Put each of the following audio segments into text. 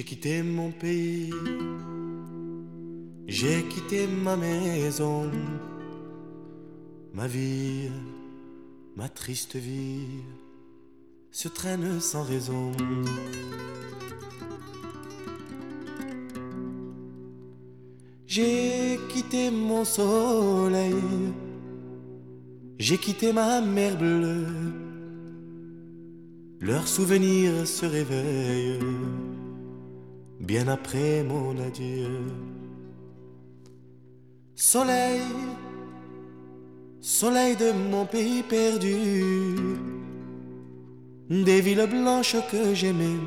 J'ai quitté mon pays, j'ai quitté ma maison, ma vie, ma triste vie se traîne sans raison. J'ai quitté mon soleil, j'ai quitté ma mer bleue. Leurs souvenirs se réveillent bien après mon adieu. Soleil, soleil de mon pays perdu, des villes blanches que j'aimais,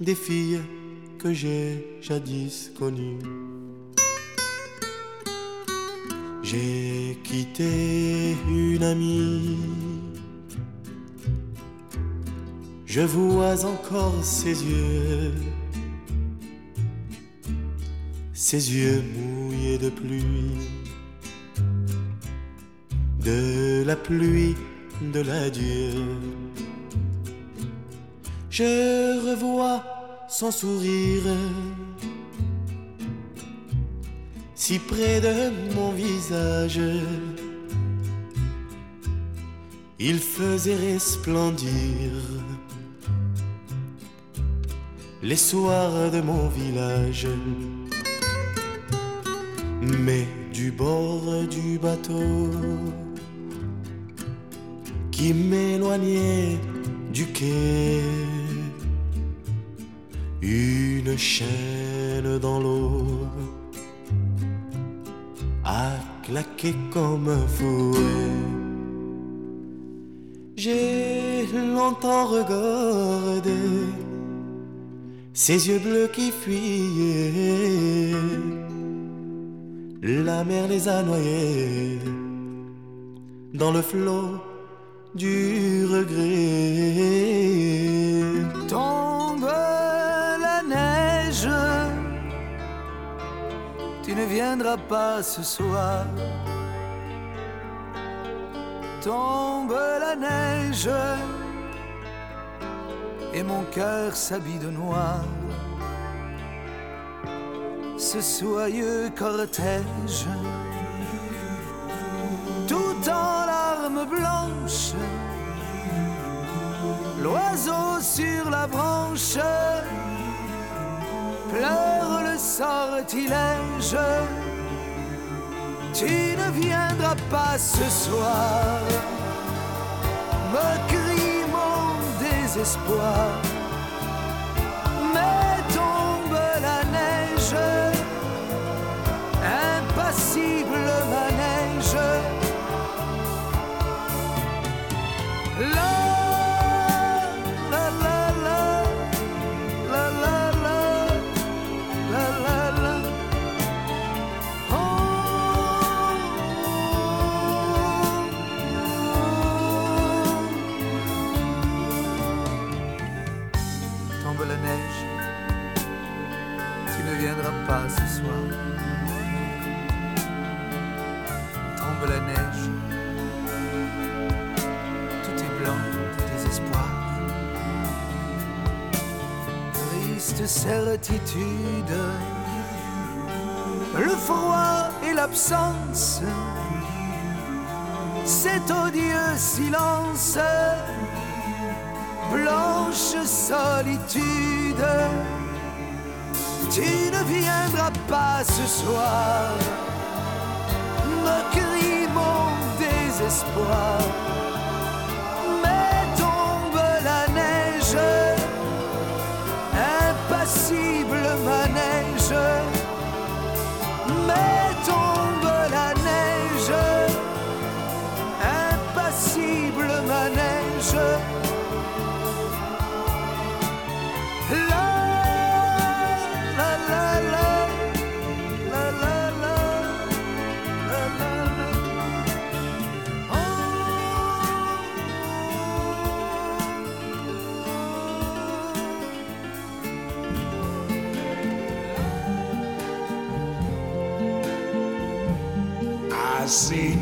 des filles que j'ai jadis connues. J'ai quitté une amie. Je vois encore ses yeux, ses yeux mouillés de pluie, de la pluie de l'adieu. Je revois son sourire si près de mon visage. Il faisait resplendir les soirs de mon village. Mais du bord du bateau qui m'éloignait du quai, une chaîne dans l'eau a claqué comme un fouet. J'ai longtemps regardé ses yeux bleus qui fuyaient. La mer les a noyés dans le flot du regret. Tombe la neige, tu ne viendras pas ce soir. Tombe la neige et mon cœur s'habille de noir. Ce soyeux cortège, tout en larmes blanches, l'oiseau sur la branche pleure le sortilège. Tu ne viendras pas ce soir, me crie mon désespoir. Ce soir. Tombe la neige, tout est blanc de désespoir. Triste certitude, le froid et l'absence, cet odieux silence, blanche solitude. Tu ne viendras pas ce soir, me crie mon désespoir.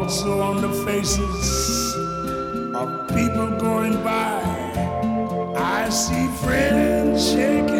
also on the faces of people going by. I see friends shaking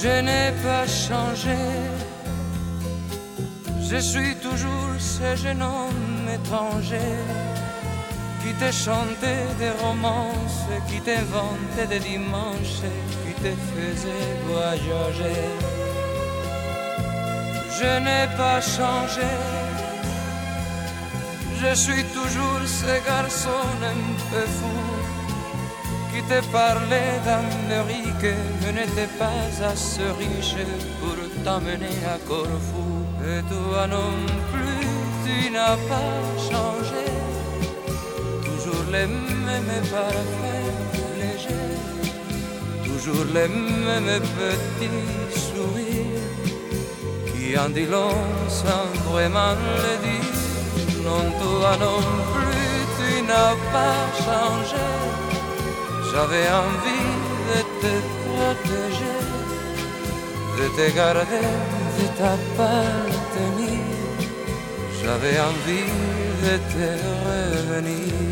Je n'ai pas changé. Je suis toujours ce jeune homme étranger qui te chantait des romances, qui t'inventait des dimanches, qui te faisait voyager. Je n'ai pas changé. Je suis toujours ce garçon un peu fou qui te parlait d'Amérique, mais n'était pas assez riche pour t'emmener à Corfou. Et toi non plus, tu n'as pas changé. Toujours les mêmes parfums légers, toujours les mêmes petits sourires qui en dit long sans vraiment le dire. Non, toi non plus, tu n'as pas changé. J'avais envie de te protéger, de te garder, de t'appartenir. J'avais envie de te revenir.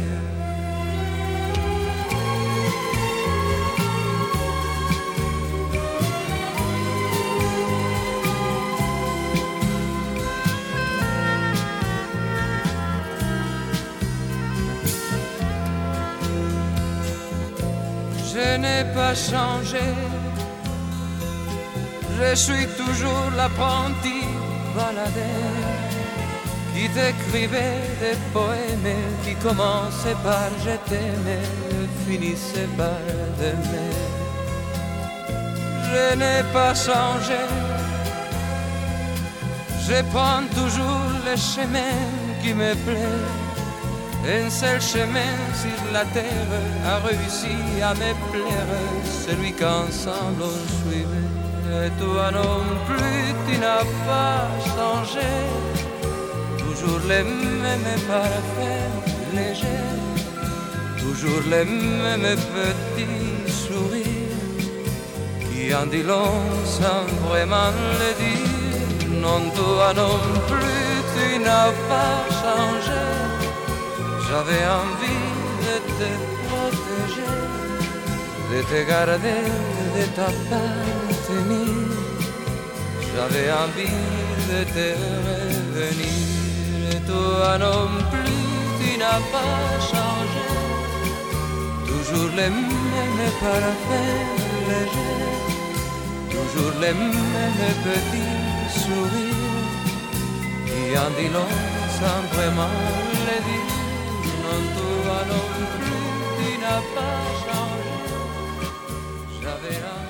Je n'ai pas changé. Je suis toujours l'apprenti baladeur qui t'écrivait des poèmes qui commençaient par je t'aimais, finissaient par t'aimer. Je n'ai pas changé. Je prends toujours le chemin qui me plaît. Un seul chemin sur la terre a réussi à me plaire, celui qu'ensemble on suivait. Et toi non plus, tu n'as pas changé. Toujours les mêmes parfums légers, toujours les mêmes petits sourires qui en dit long sans vraiment le dire. Non, toi non plus, tu n'as pas changé. J'avais envie de te protéger, de te garder, de t'appartenir. J'avais envie de te revenir. Toi non plus, tu n'as pas changé. Toujours les mêmes parfums léger, toujours les mêmes petits sourires qui en dit long sans vraiment les dire. Non, toi non plus, tu n'as pas changé. J'avais envie.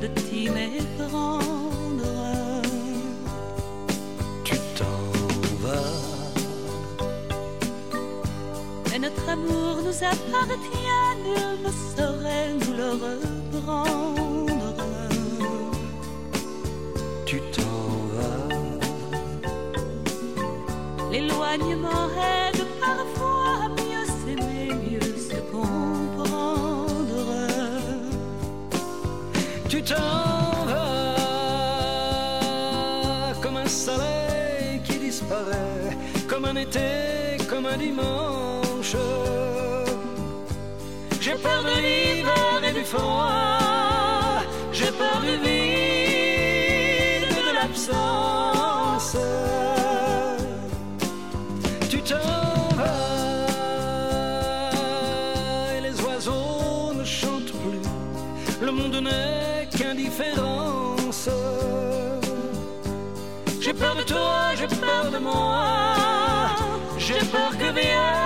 De t'y méprendre. Tu t'en vas. Mais notre amour nous appartient, nul ne saurait nous le reprendre. Tu t'en vas. L'éloignement aide t'en vas comme un soleil qui disparaît, comme un été, comme un dimanche. J'ai peur de l'hiver et du froid, j'ai peur du de toi, j'ai peur de moi. J'ai peur que vienne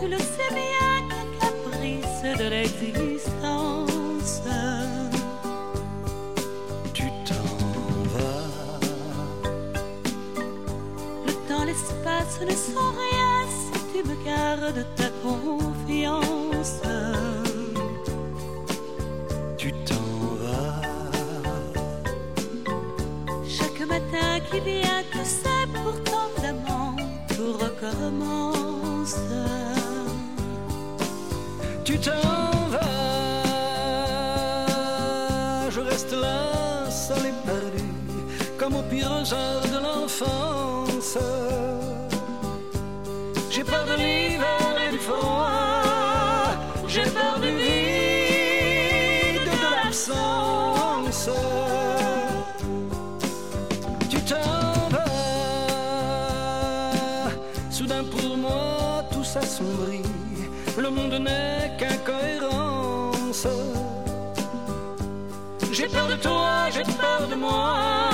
tu le sais bien, qu'un caprice de l'existence. Tu t'en vas. Le temps, l'espace ne sont rien si tu me gardes ta confiance. Tu t'en vas. Chaque matin qui vient, tu sais, pourtant d'amant, tout recommence. Tu t'en vas. Je reste là, seul et perdu, comme au pire heures de l'enfance. J'ai peur de l'hiver j'ai peur de moi.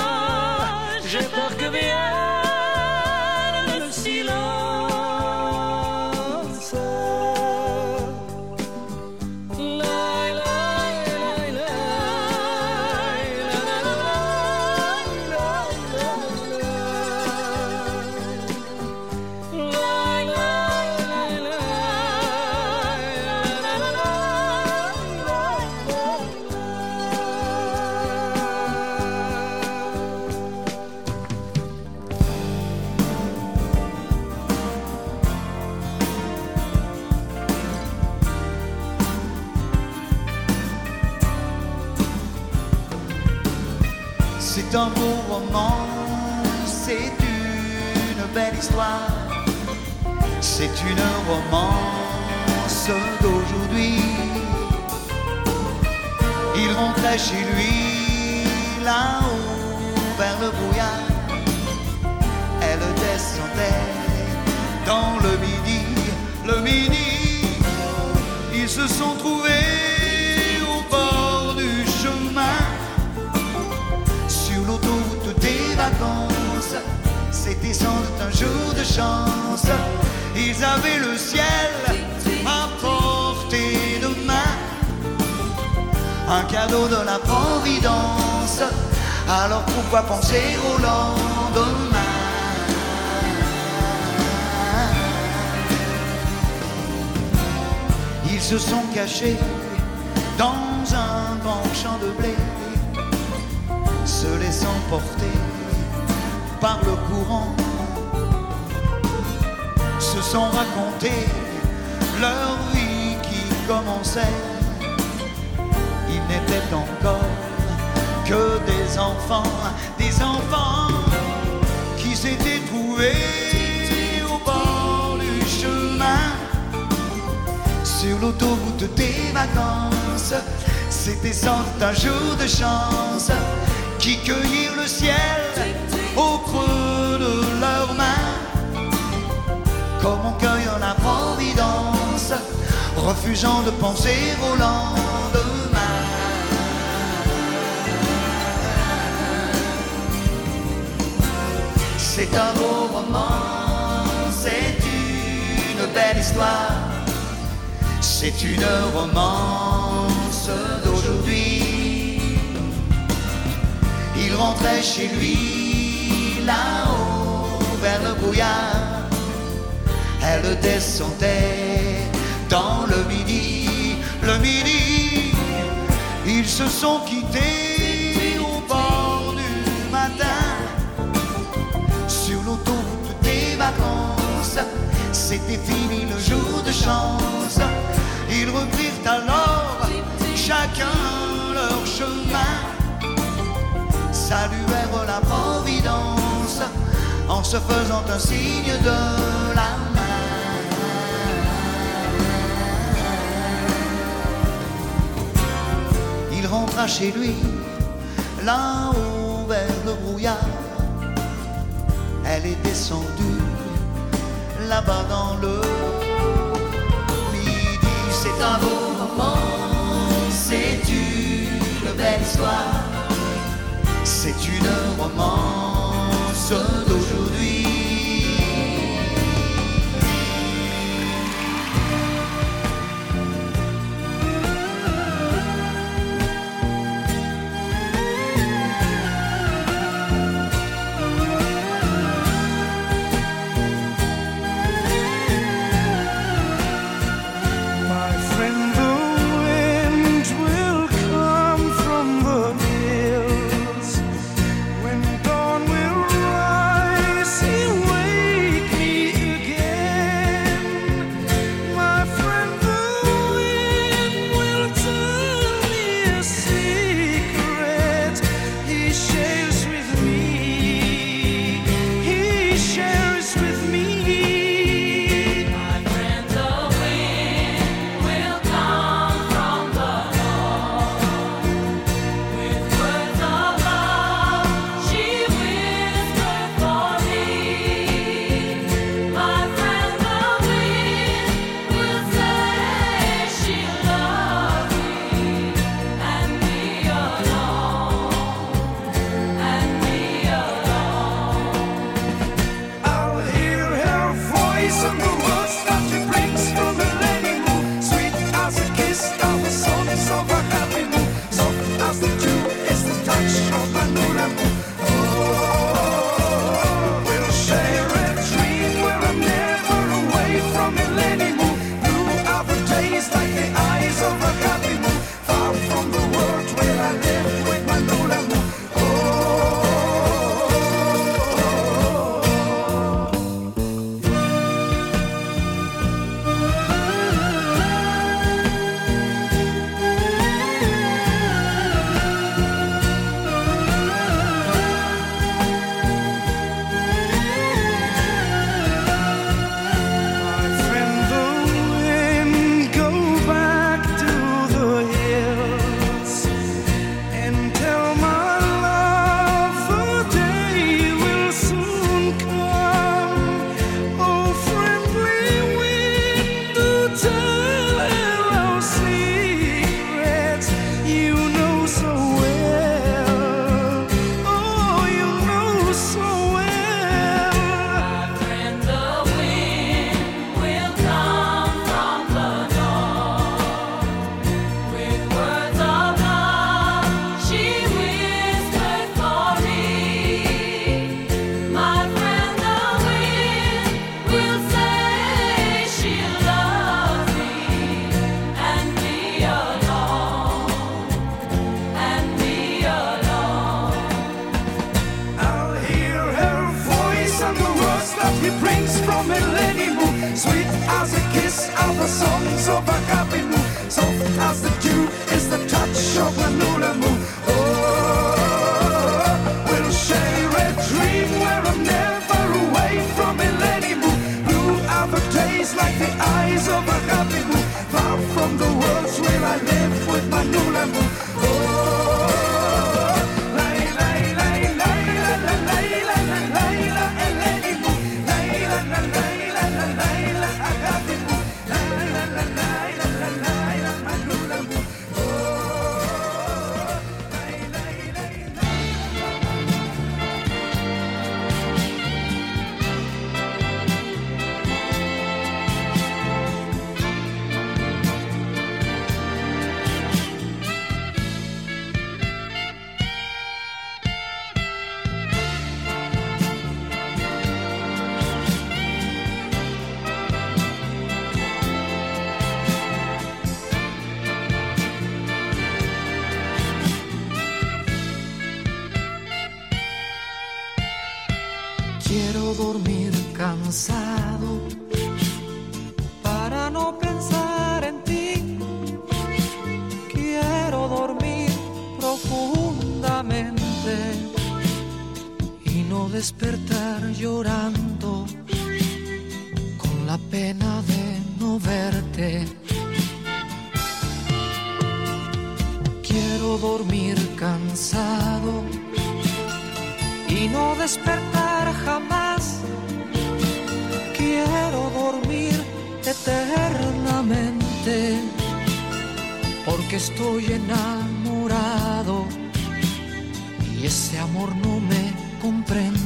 C'est un beau roman, c'est une belle histoire. C'est une romance d'aujourd'hui. Il rentrait chez lui là-haut vers le brouillard. Elle descendait dans le midi, le midi. Ils se sont trouvés C'était sans doute un jour de chance. Ils avaient le ciel à portée de main un cadeau de la Providence. Alors pourquoi penser au lendemain? Ils se sont cachés dans un grand champ de blé, se laissant porter par le courant, se sont racontés leur vie qui commençait ils n'étaient encore que des enfants, des enfants qui s'étaient trouvés au bord du chemin, sur l'autoroute des vacances. C'était sans un jour de chance qui cueillirent le ciel au creux de leurs mains, comme on cueille la providence, refusant de penser au lendemain. C'est un beau roman, c'est une belle histoire, c'est une romance d'aujourd'hui. Il rentrait chez lui là-haut vers le brouillard, elle descendait dans le midi, le midi. Ils se sont quittés au bord du matin sur l'autoroute des vacances. C'était fini le jour de chance. Ils reprirent alors chacun leur chemin. Saluèrent la Providence en se faisant un signe de la main. Il rentra chez lui, là-haut vers le brouillard elle est descendue là-bas dans le midi. C'est un beau roman, c'est une belle histoire, c'est une romance d'aujourd'hui. My despertar jamás. Quiero dormir eternamente porque estoy enamorado y ese amor no me comprende.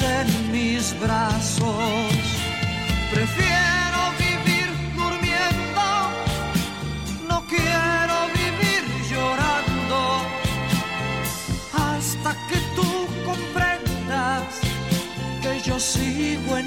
En mis brazos. Prefiero vivir durmiendo, no quiero vivir llorando hasta que tú comprendas que yo sigo enamorado.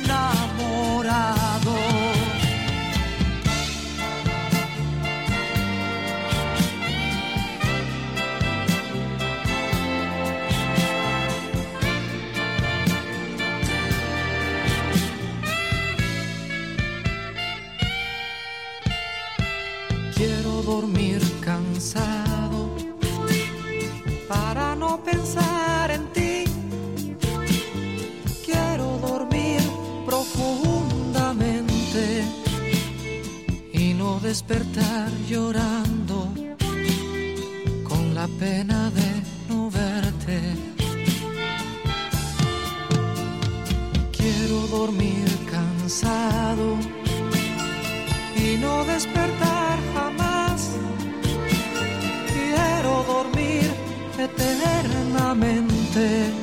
Eternamente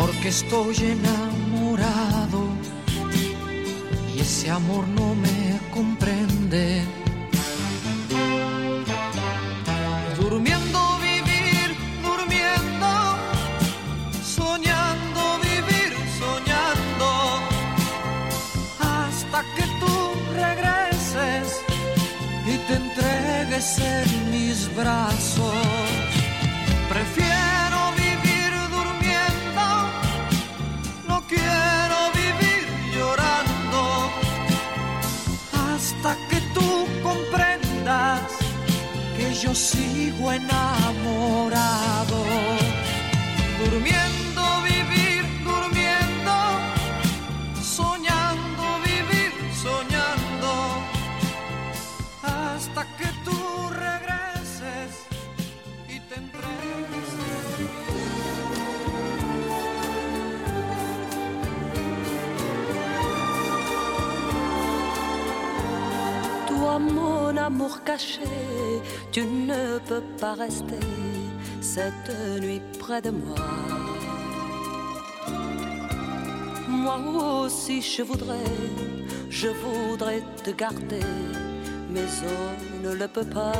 porque estoy enamorado y ese amor no me comprende. Durmiendo vivir, durmiendo, soñando vivir, soñando hasta que tú regreses y te entregues en mis brazos. Sigo enamorado. Durmiendo, vivir, durmiendo, soñando, vivir, soñando, hasta que tú regreses y te entregues. Toi, mon amour caché, tu ne peux pas rester cette nuit près de moi. Moi aussi, je voudrais, je voudrais te garder, mais on ne le peut pas.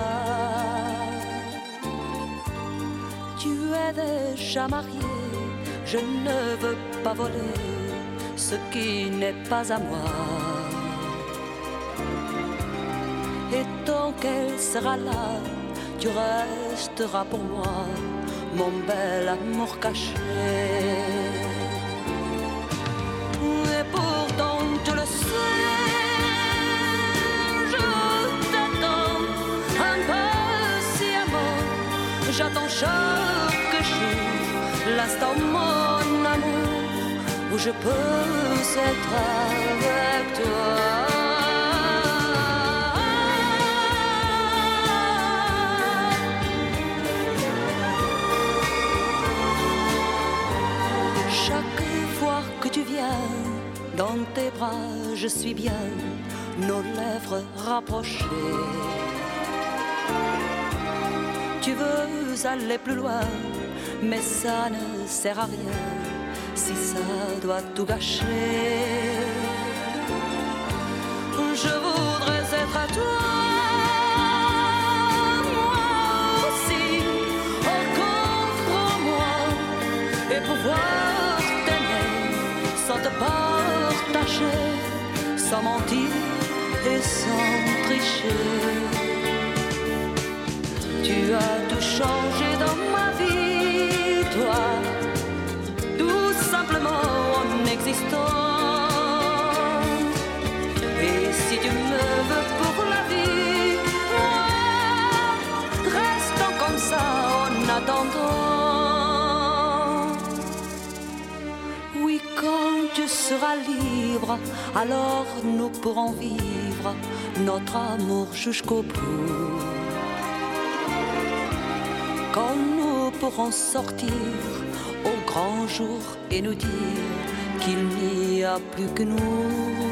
Tu es déjà marié, je ne veux pas voler ce qui n'est pas à moi. qu'elle sera là, tu resteras pour moi, mon bel amour caché. Et pourtant, tu le sais, je t'attends impatiemment. J'attends chaque jour l'instant, mon amour, où je peux être avec toi. Dans tes bras, je suis bien, nos lèvres rapprochées. Tu veux aller plus loin, mais ça ne sert à rien si ça doit tout gâcher. Sans mentir et sans tricher. Tu as tout changé dans ma vie, toi, tout simplement en existant. Et si tu me veux pour la vie, moi, restons comme ça en attendant. Oui, quand tu seras libre, alors nous pourrons vivre notre amour jusqu'au bout. Quand nous pourrons sortir au grand jour et nous dire qu'il n'y a plus que nous.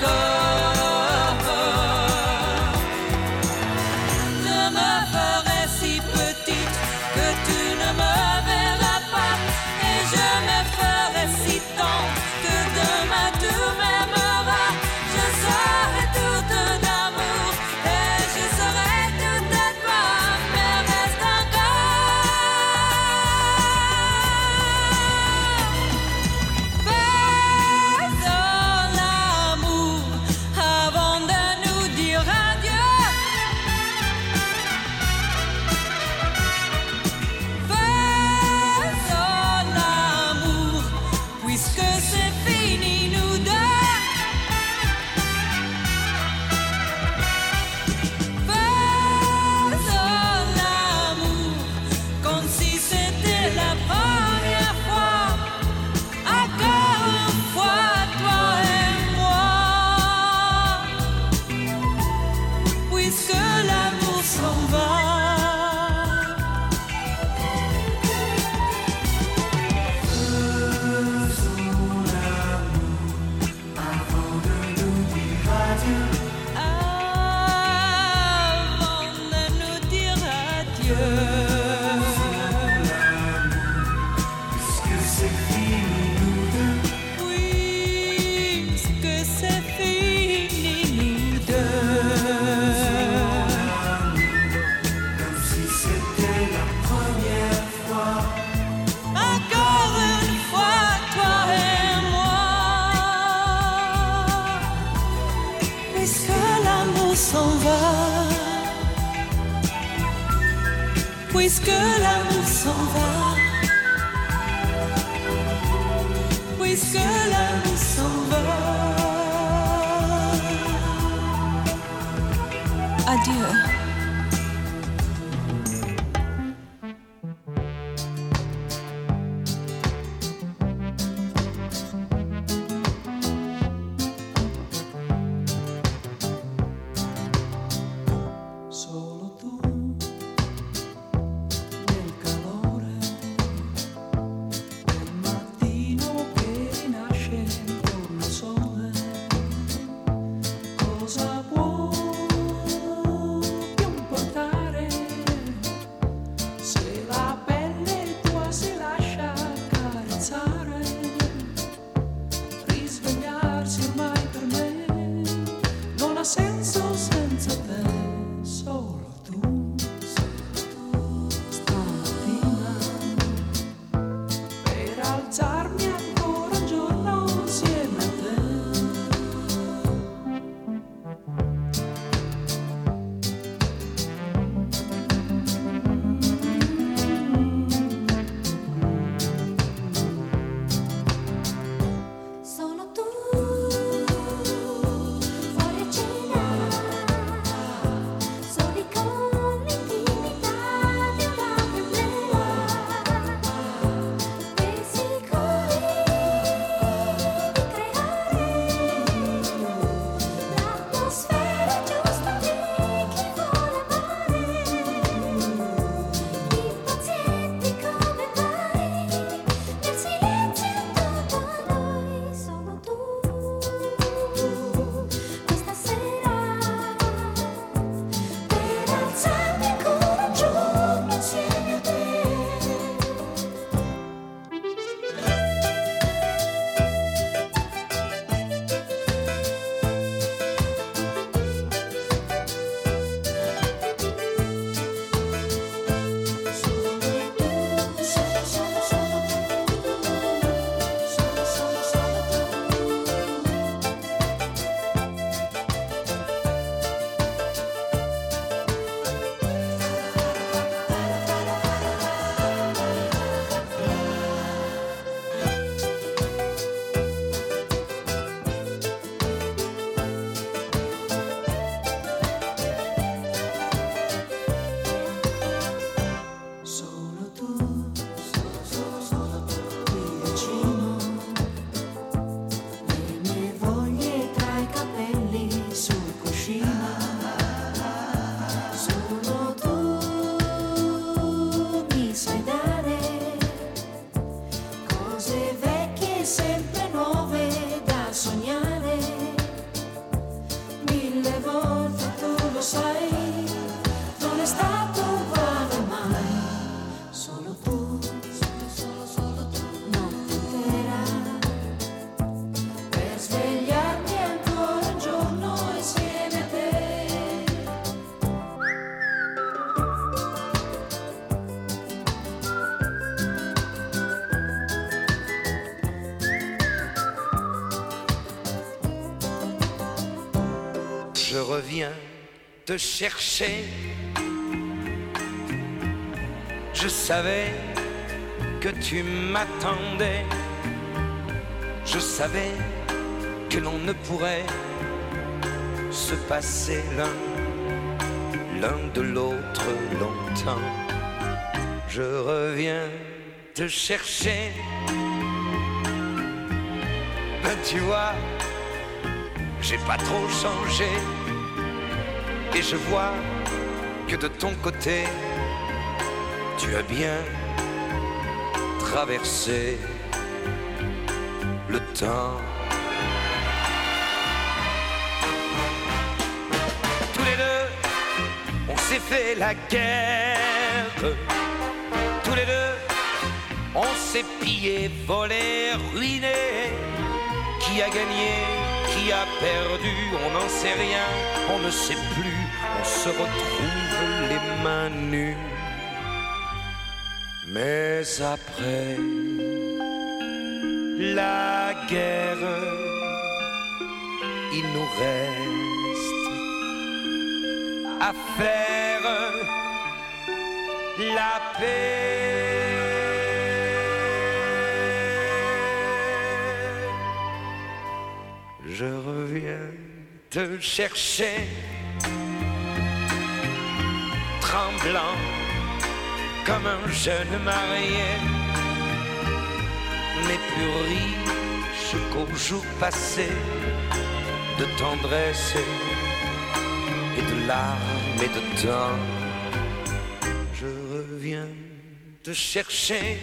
Reste te chercher. Je savais que tu m'attendais. Je savais que l'on ne pourrait se passer l'un, l'un de l'autre longtemps. Je reviens te chercher. Ben, tu vois, j'ai pas trop changé. Et je vois que de ton côté, tu as bien traversé le temps. Tous les deux, on s'est fait la guerre. Tous les deux, on s'est pillé, volé, ruiné. Qui a gagné, qui a perdu, on n'en sait rien, on ne sait plus se retrouve les mains nues. Mais après la guerre, il nous reste à faire la paix. Je reviens te chercher, tremblant comme un jeune marié, mais plus riche qu'au jour passé de tendresse et de larmes et de temps. Je reviens te chercher.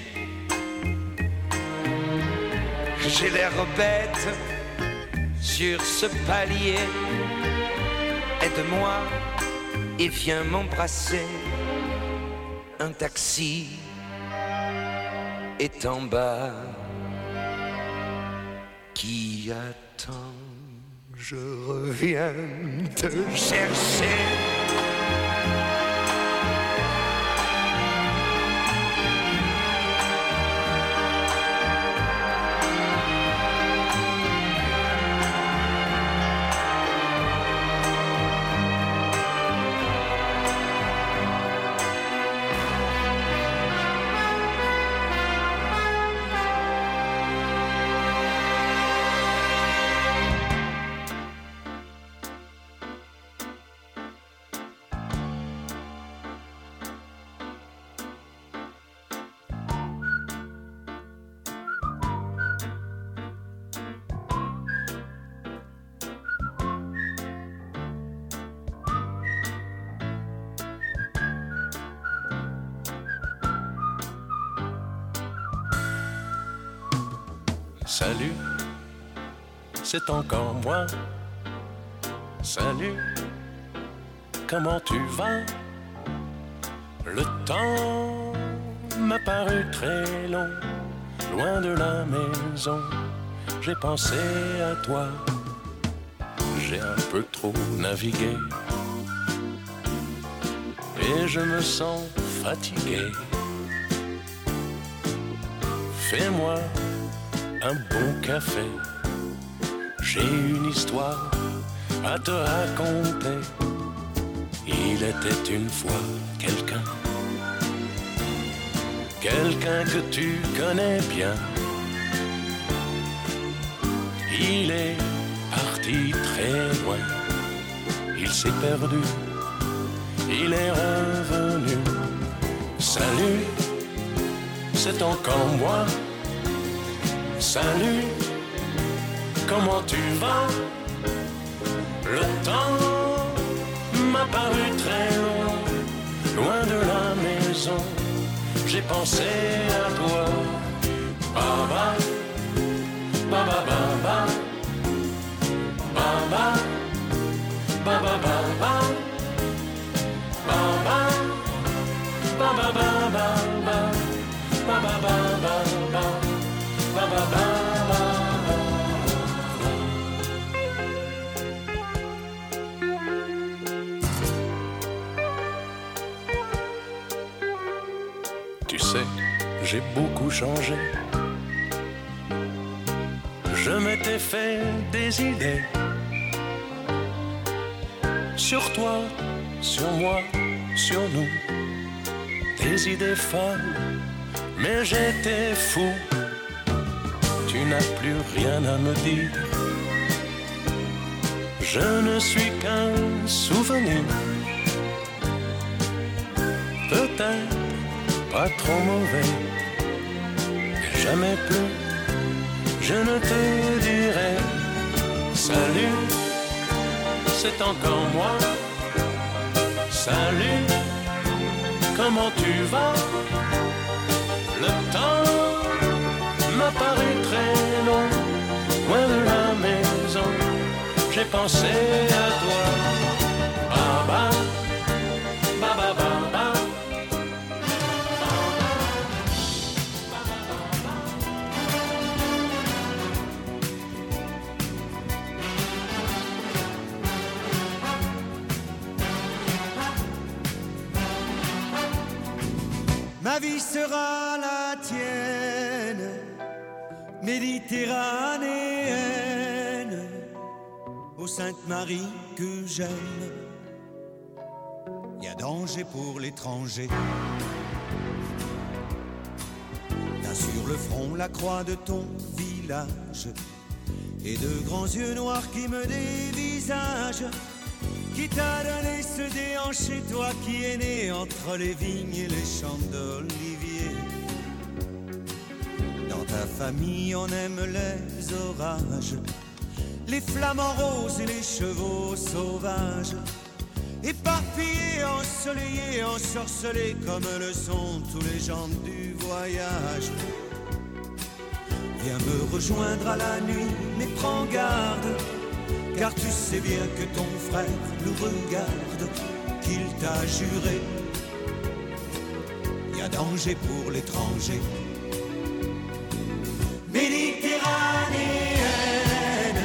J'ai l'air bête sur ce palier. Aide-moi et viens m'embrasser. Un taxi est en bas qui attend. Je reviens te chercher. J'ai pensé à toi, j'ai un peu trop navigué. Et je me sens fatigué. Fais-moi un bon café. J'ai une histoire à te raconter. Il était une fois quelqu'un, quelqu'un que tu connais bien. Il est parti très loin, il s'est perdu, il est revenu. Salut, c'est encore moi. Salut, comment tu vas? Le temps m'a paru très long, loin de la maison. J'ai pensé à toi. Baba, Tu sais, j'ai beaucoup changé. Je m'étais fait des idées sur toi, sur moi, sur nous. Des idées folles, mais j'étais fou tu n'as plus rien à me dire. Je ne suis qu'un souvenir, peut-être pas trop mauvais, mais jamais plus. Je ne te dirai salut, c'est encore moi. Salut, comment tu vas? Le temps m'a paru très long, loin de la maison. J'ai pensé à toi. Baba, sera la tienne, méditerranéenne, ô Sainte Marie que j'aime. Y a danger pour l'étranger, Sur le front, la croix de ton village. Et de grands yeux noirs qui me dévisagent. Qui t'a donné ce déhanché, toi qui es né entre les vignes et les champs. Ta famille, on aime les orages, les flamants roses et les chevaux sauvages. Éparpillés, ensoleillés, ensorcelés comme le sont tous les gens du voyage. Viens me rejoindre à la nuit, mais prends garde car tu sais bien que ton frère nous regarde, qu'il t'a juré. Y a danger pour l'étranger. Méditerranéenne,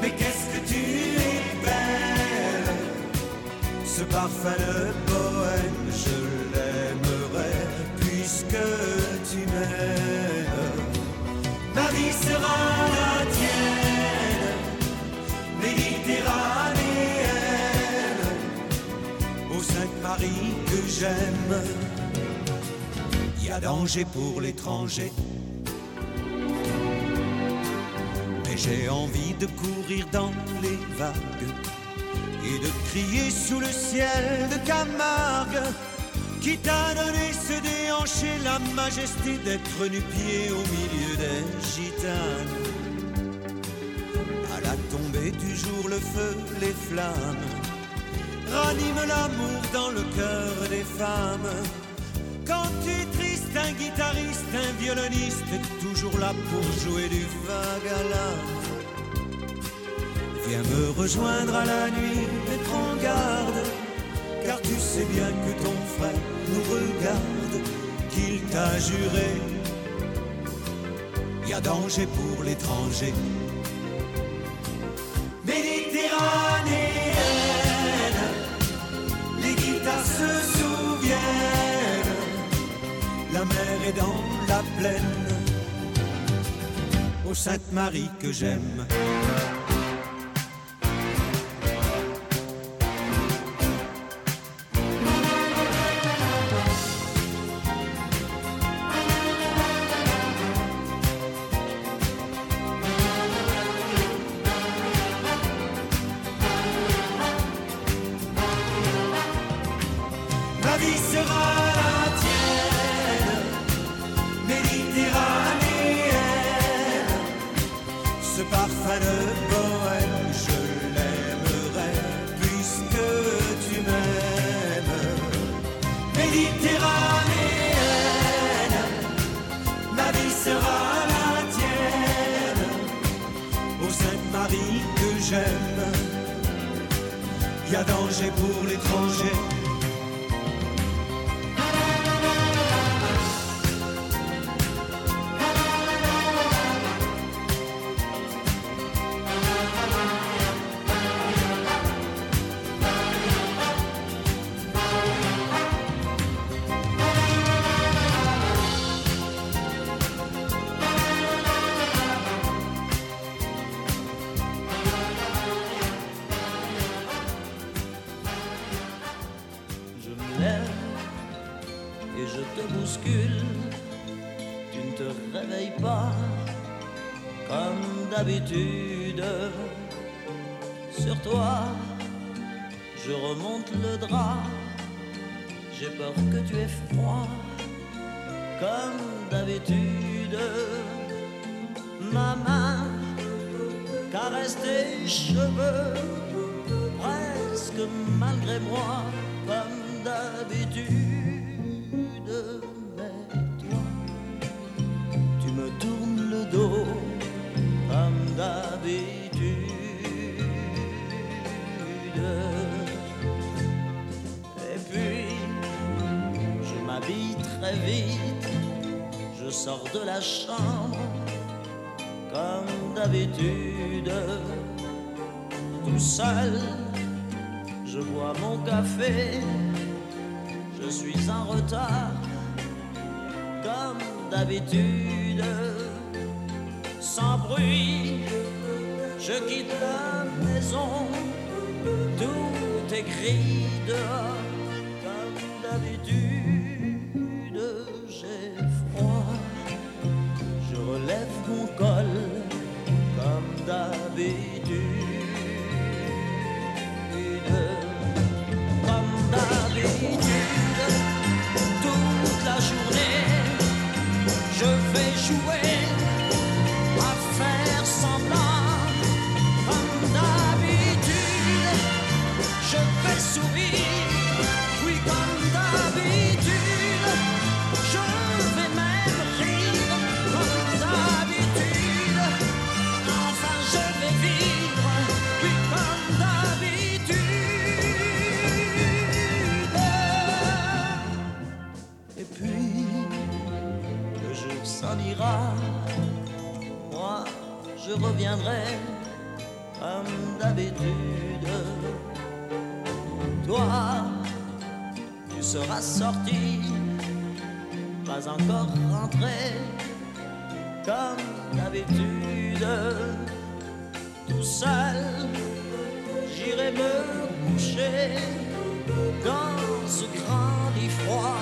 mais qu'est-ce que tu es belle. Ce parfum de poème, je l'aimerais puisque tu m'aimes. Ma vie sera la tienne méditerranéenne, ô Sainte-Marie que j'aime. Y a danger pour l'étranger. J'ai envie de courir dans les vagues et de crier sous le ciel de Camargue qui t'a donné ce déhanché, la majesté d'être nu-pied au milieu des gitanes la tombée du jour, le feu, les flammes ranime l'amour dans le cœur des femmes. Quand tu un guitariste, un violoniste toujours là pour jouer du l'âme. Viens me rejoindre à la nuit et prends garde, car tu sais bien que ton frère nous regarde, qu'il t'a juré. Y a danger pour l'étranger dans la plaine. Ô Sainte Marie que j'aime. J'aime, y a danger pour l'étranger. Je bois mon café, je suis en retard, comme d'habitude. Sans bruit, je quitte la maison, tout est gris dehors, comme d'habitude. je reviendrai comme d'habitude. Toi, tu seras sorti, pas encore rentré, comme d'habitude. Tout seul, j'irai me coucher dans ce grand lit froid,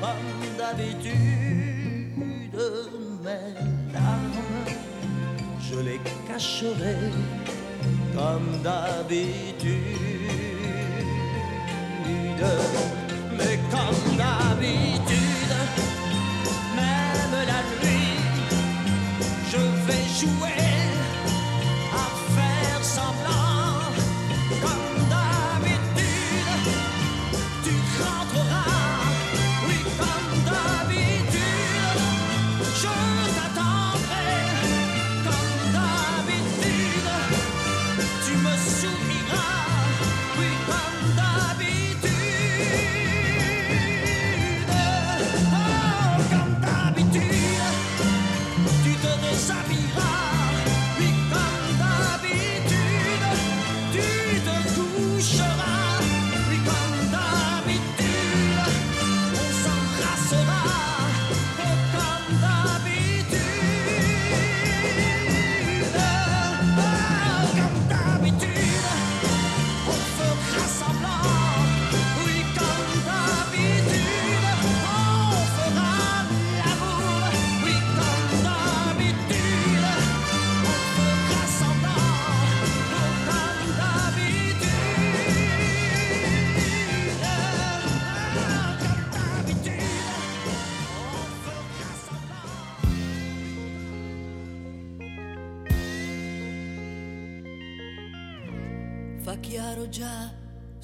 comme d'habitude. Mais je les cacherai comme d'habitude. Mais comme d'habitude, même la nuit, je vais jouer.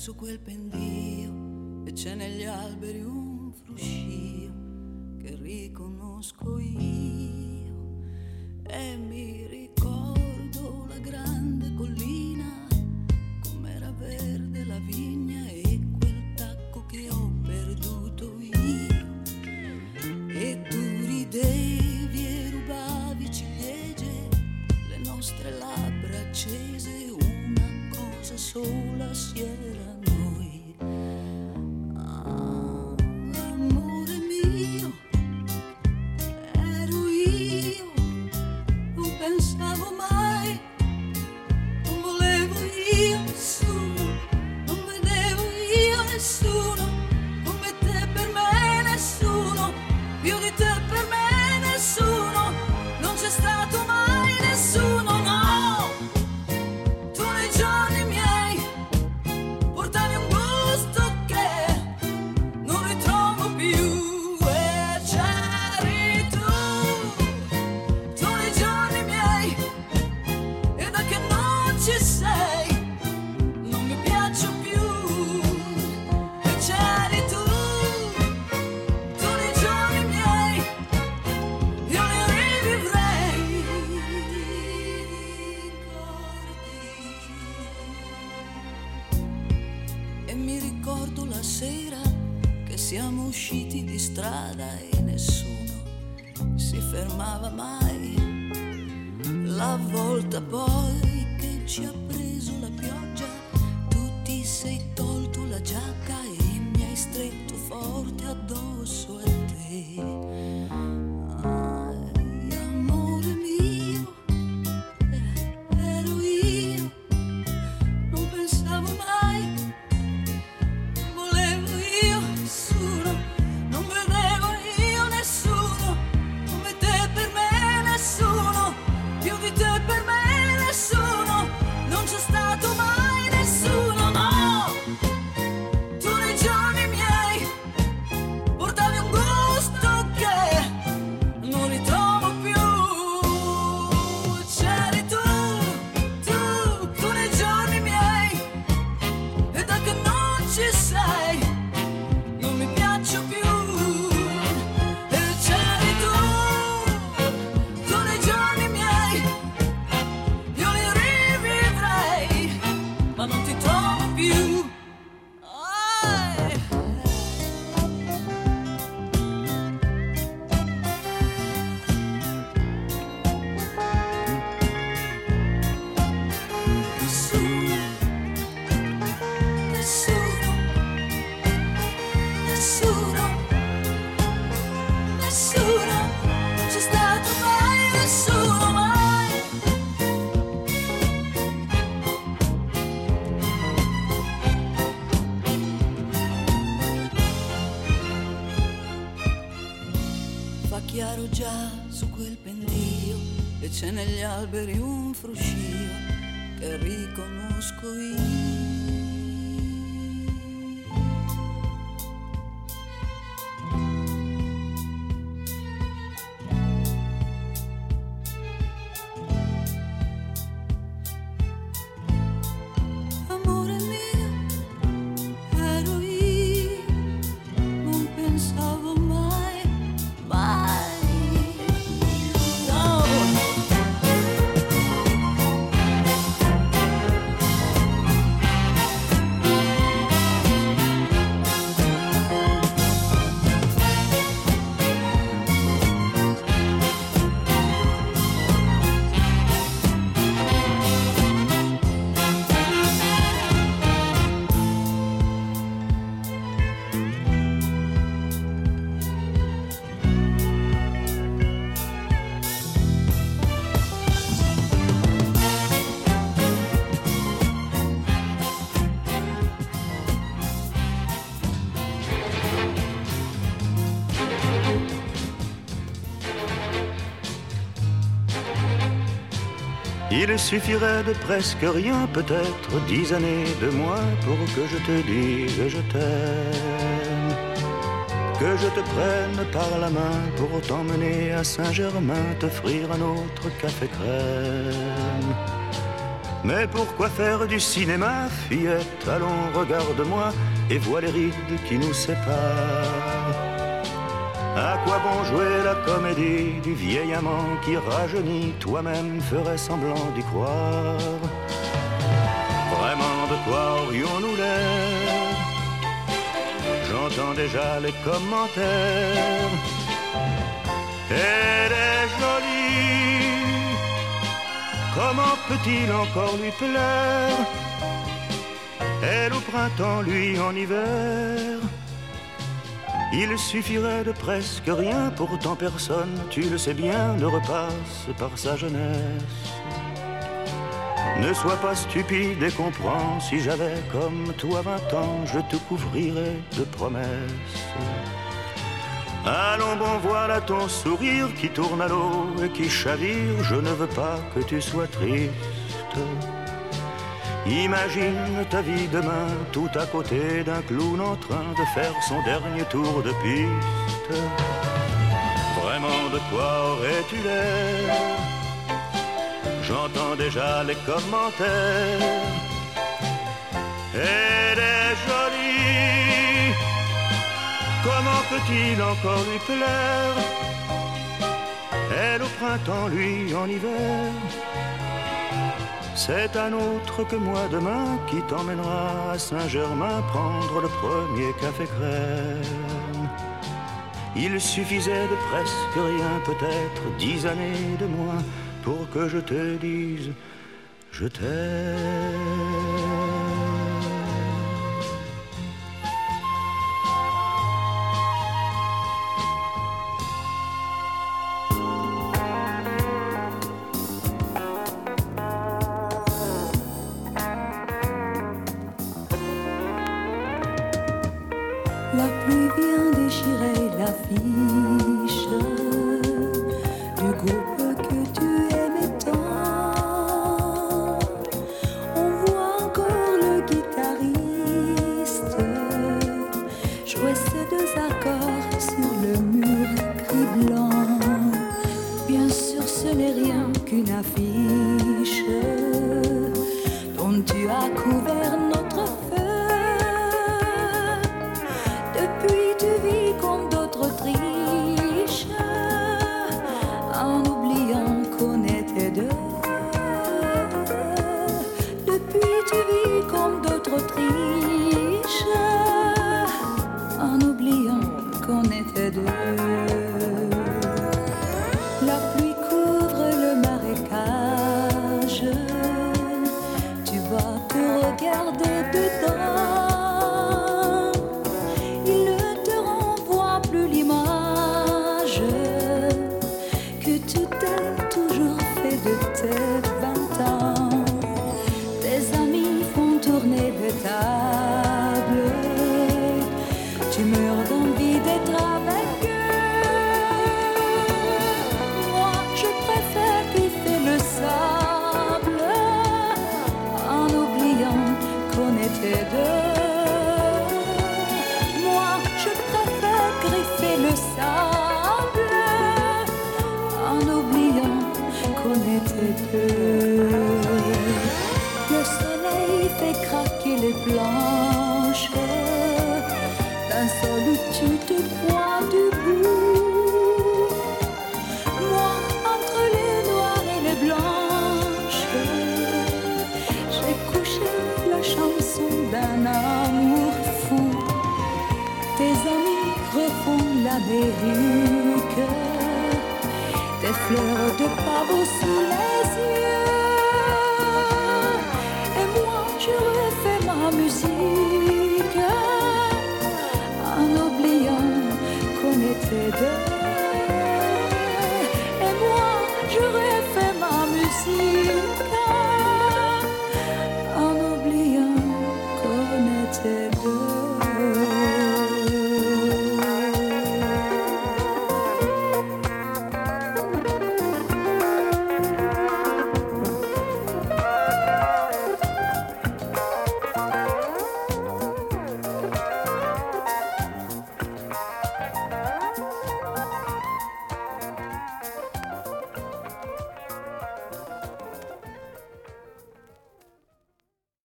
su quel c'è negli alberi un fruscio che riconosco io. Il suffirait de presque rien, peut-être dix années de moins pour que je te dise je t'aime. Que je te prenne par la main pour t'emmener à Saint-Germain, t'offrir un autre café crème. Mais pourquoi faire du cinéma, fillette? Allons, regarde-moi et vois les rides qui nous séparent. À quoi bon jouer la comédie du vieil amant qui rajeunit Toi-même ferais semblant d'y croire? Vraiment de quoi aurions-nous l'air? J'entends déjà les commentaires. Elle est jolie. Comment peut-il encore lui plaire? Elle au printemps, lui en hiver il suffirait de presque rien, pourtant personne, tu le sais bien, ne repasse par sa jeunesse. Ne sois pas stupide et comprends, si j'avais comme toi vingt ans, je te couvrirais de promesses. Allons bon, voilà ton sourire qui tourne à l'eau et qui chavire, je ne veux pas que tu sois triste. Imagine ta vie demain tout à côté d'un clown en train de faire son dernier tour de piste. Vraiment de quoi aurais-tu l'air? J'entends déjà les commentaires. Elle est jolie. Comment peut-il encore lui plaire? Elle au printemps, lui en hiver. C'est un autre que moi demain qui t'emmènera à Saint-Germain prendre le premier café crème. Il suffisait de presque rien, peut-être dix années de moins, pour que je te dise je t'aime.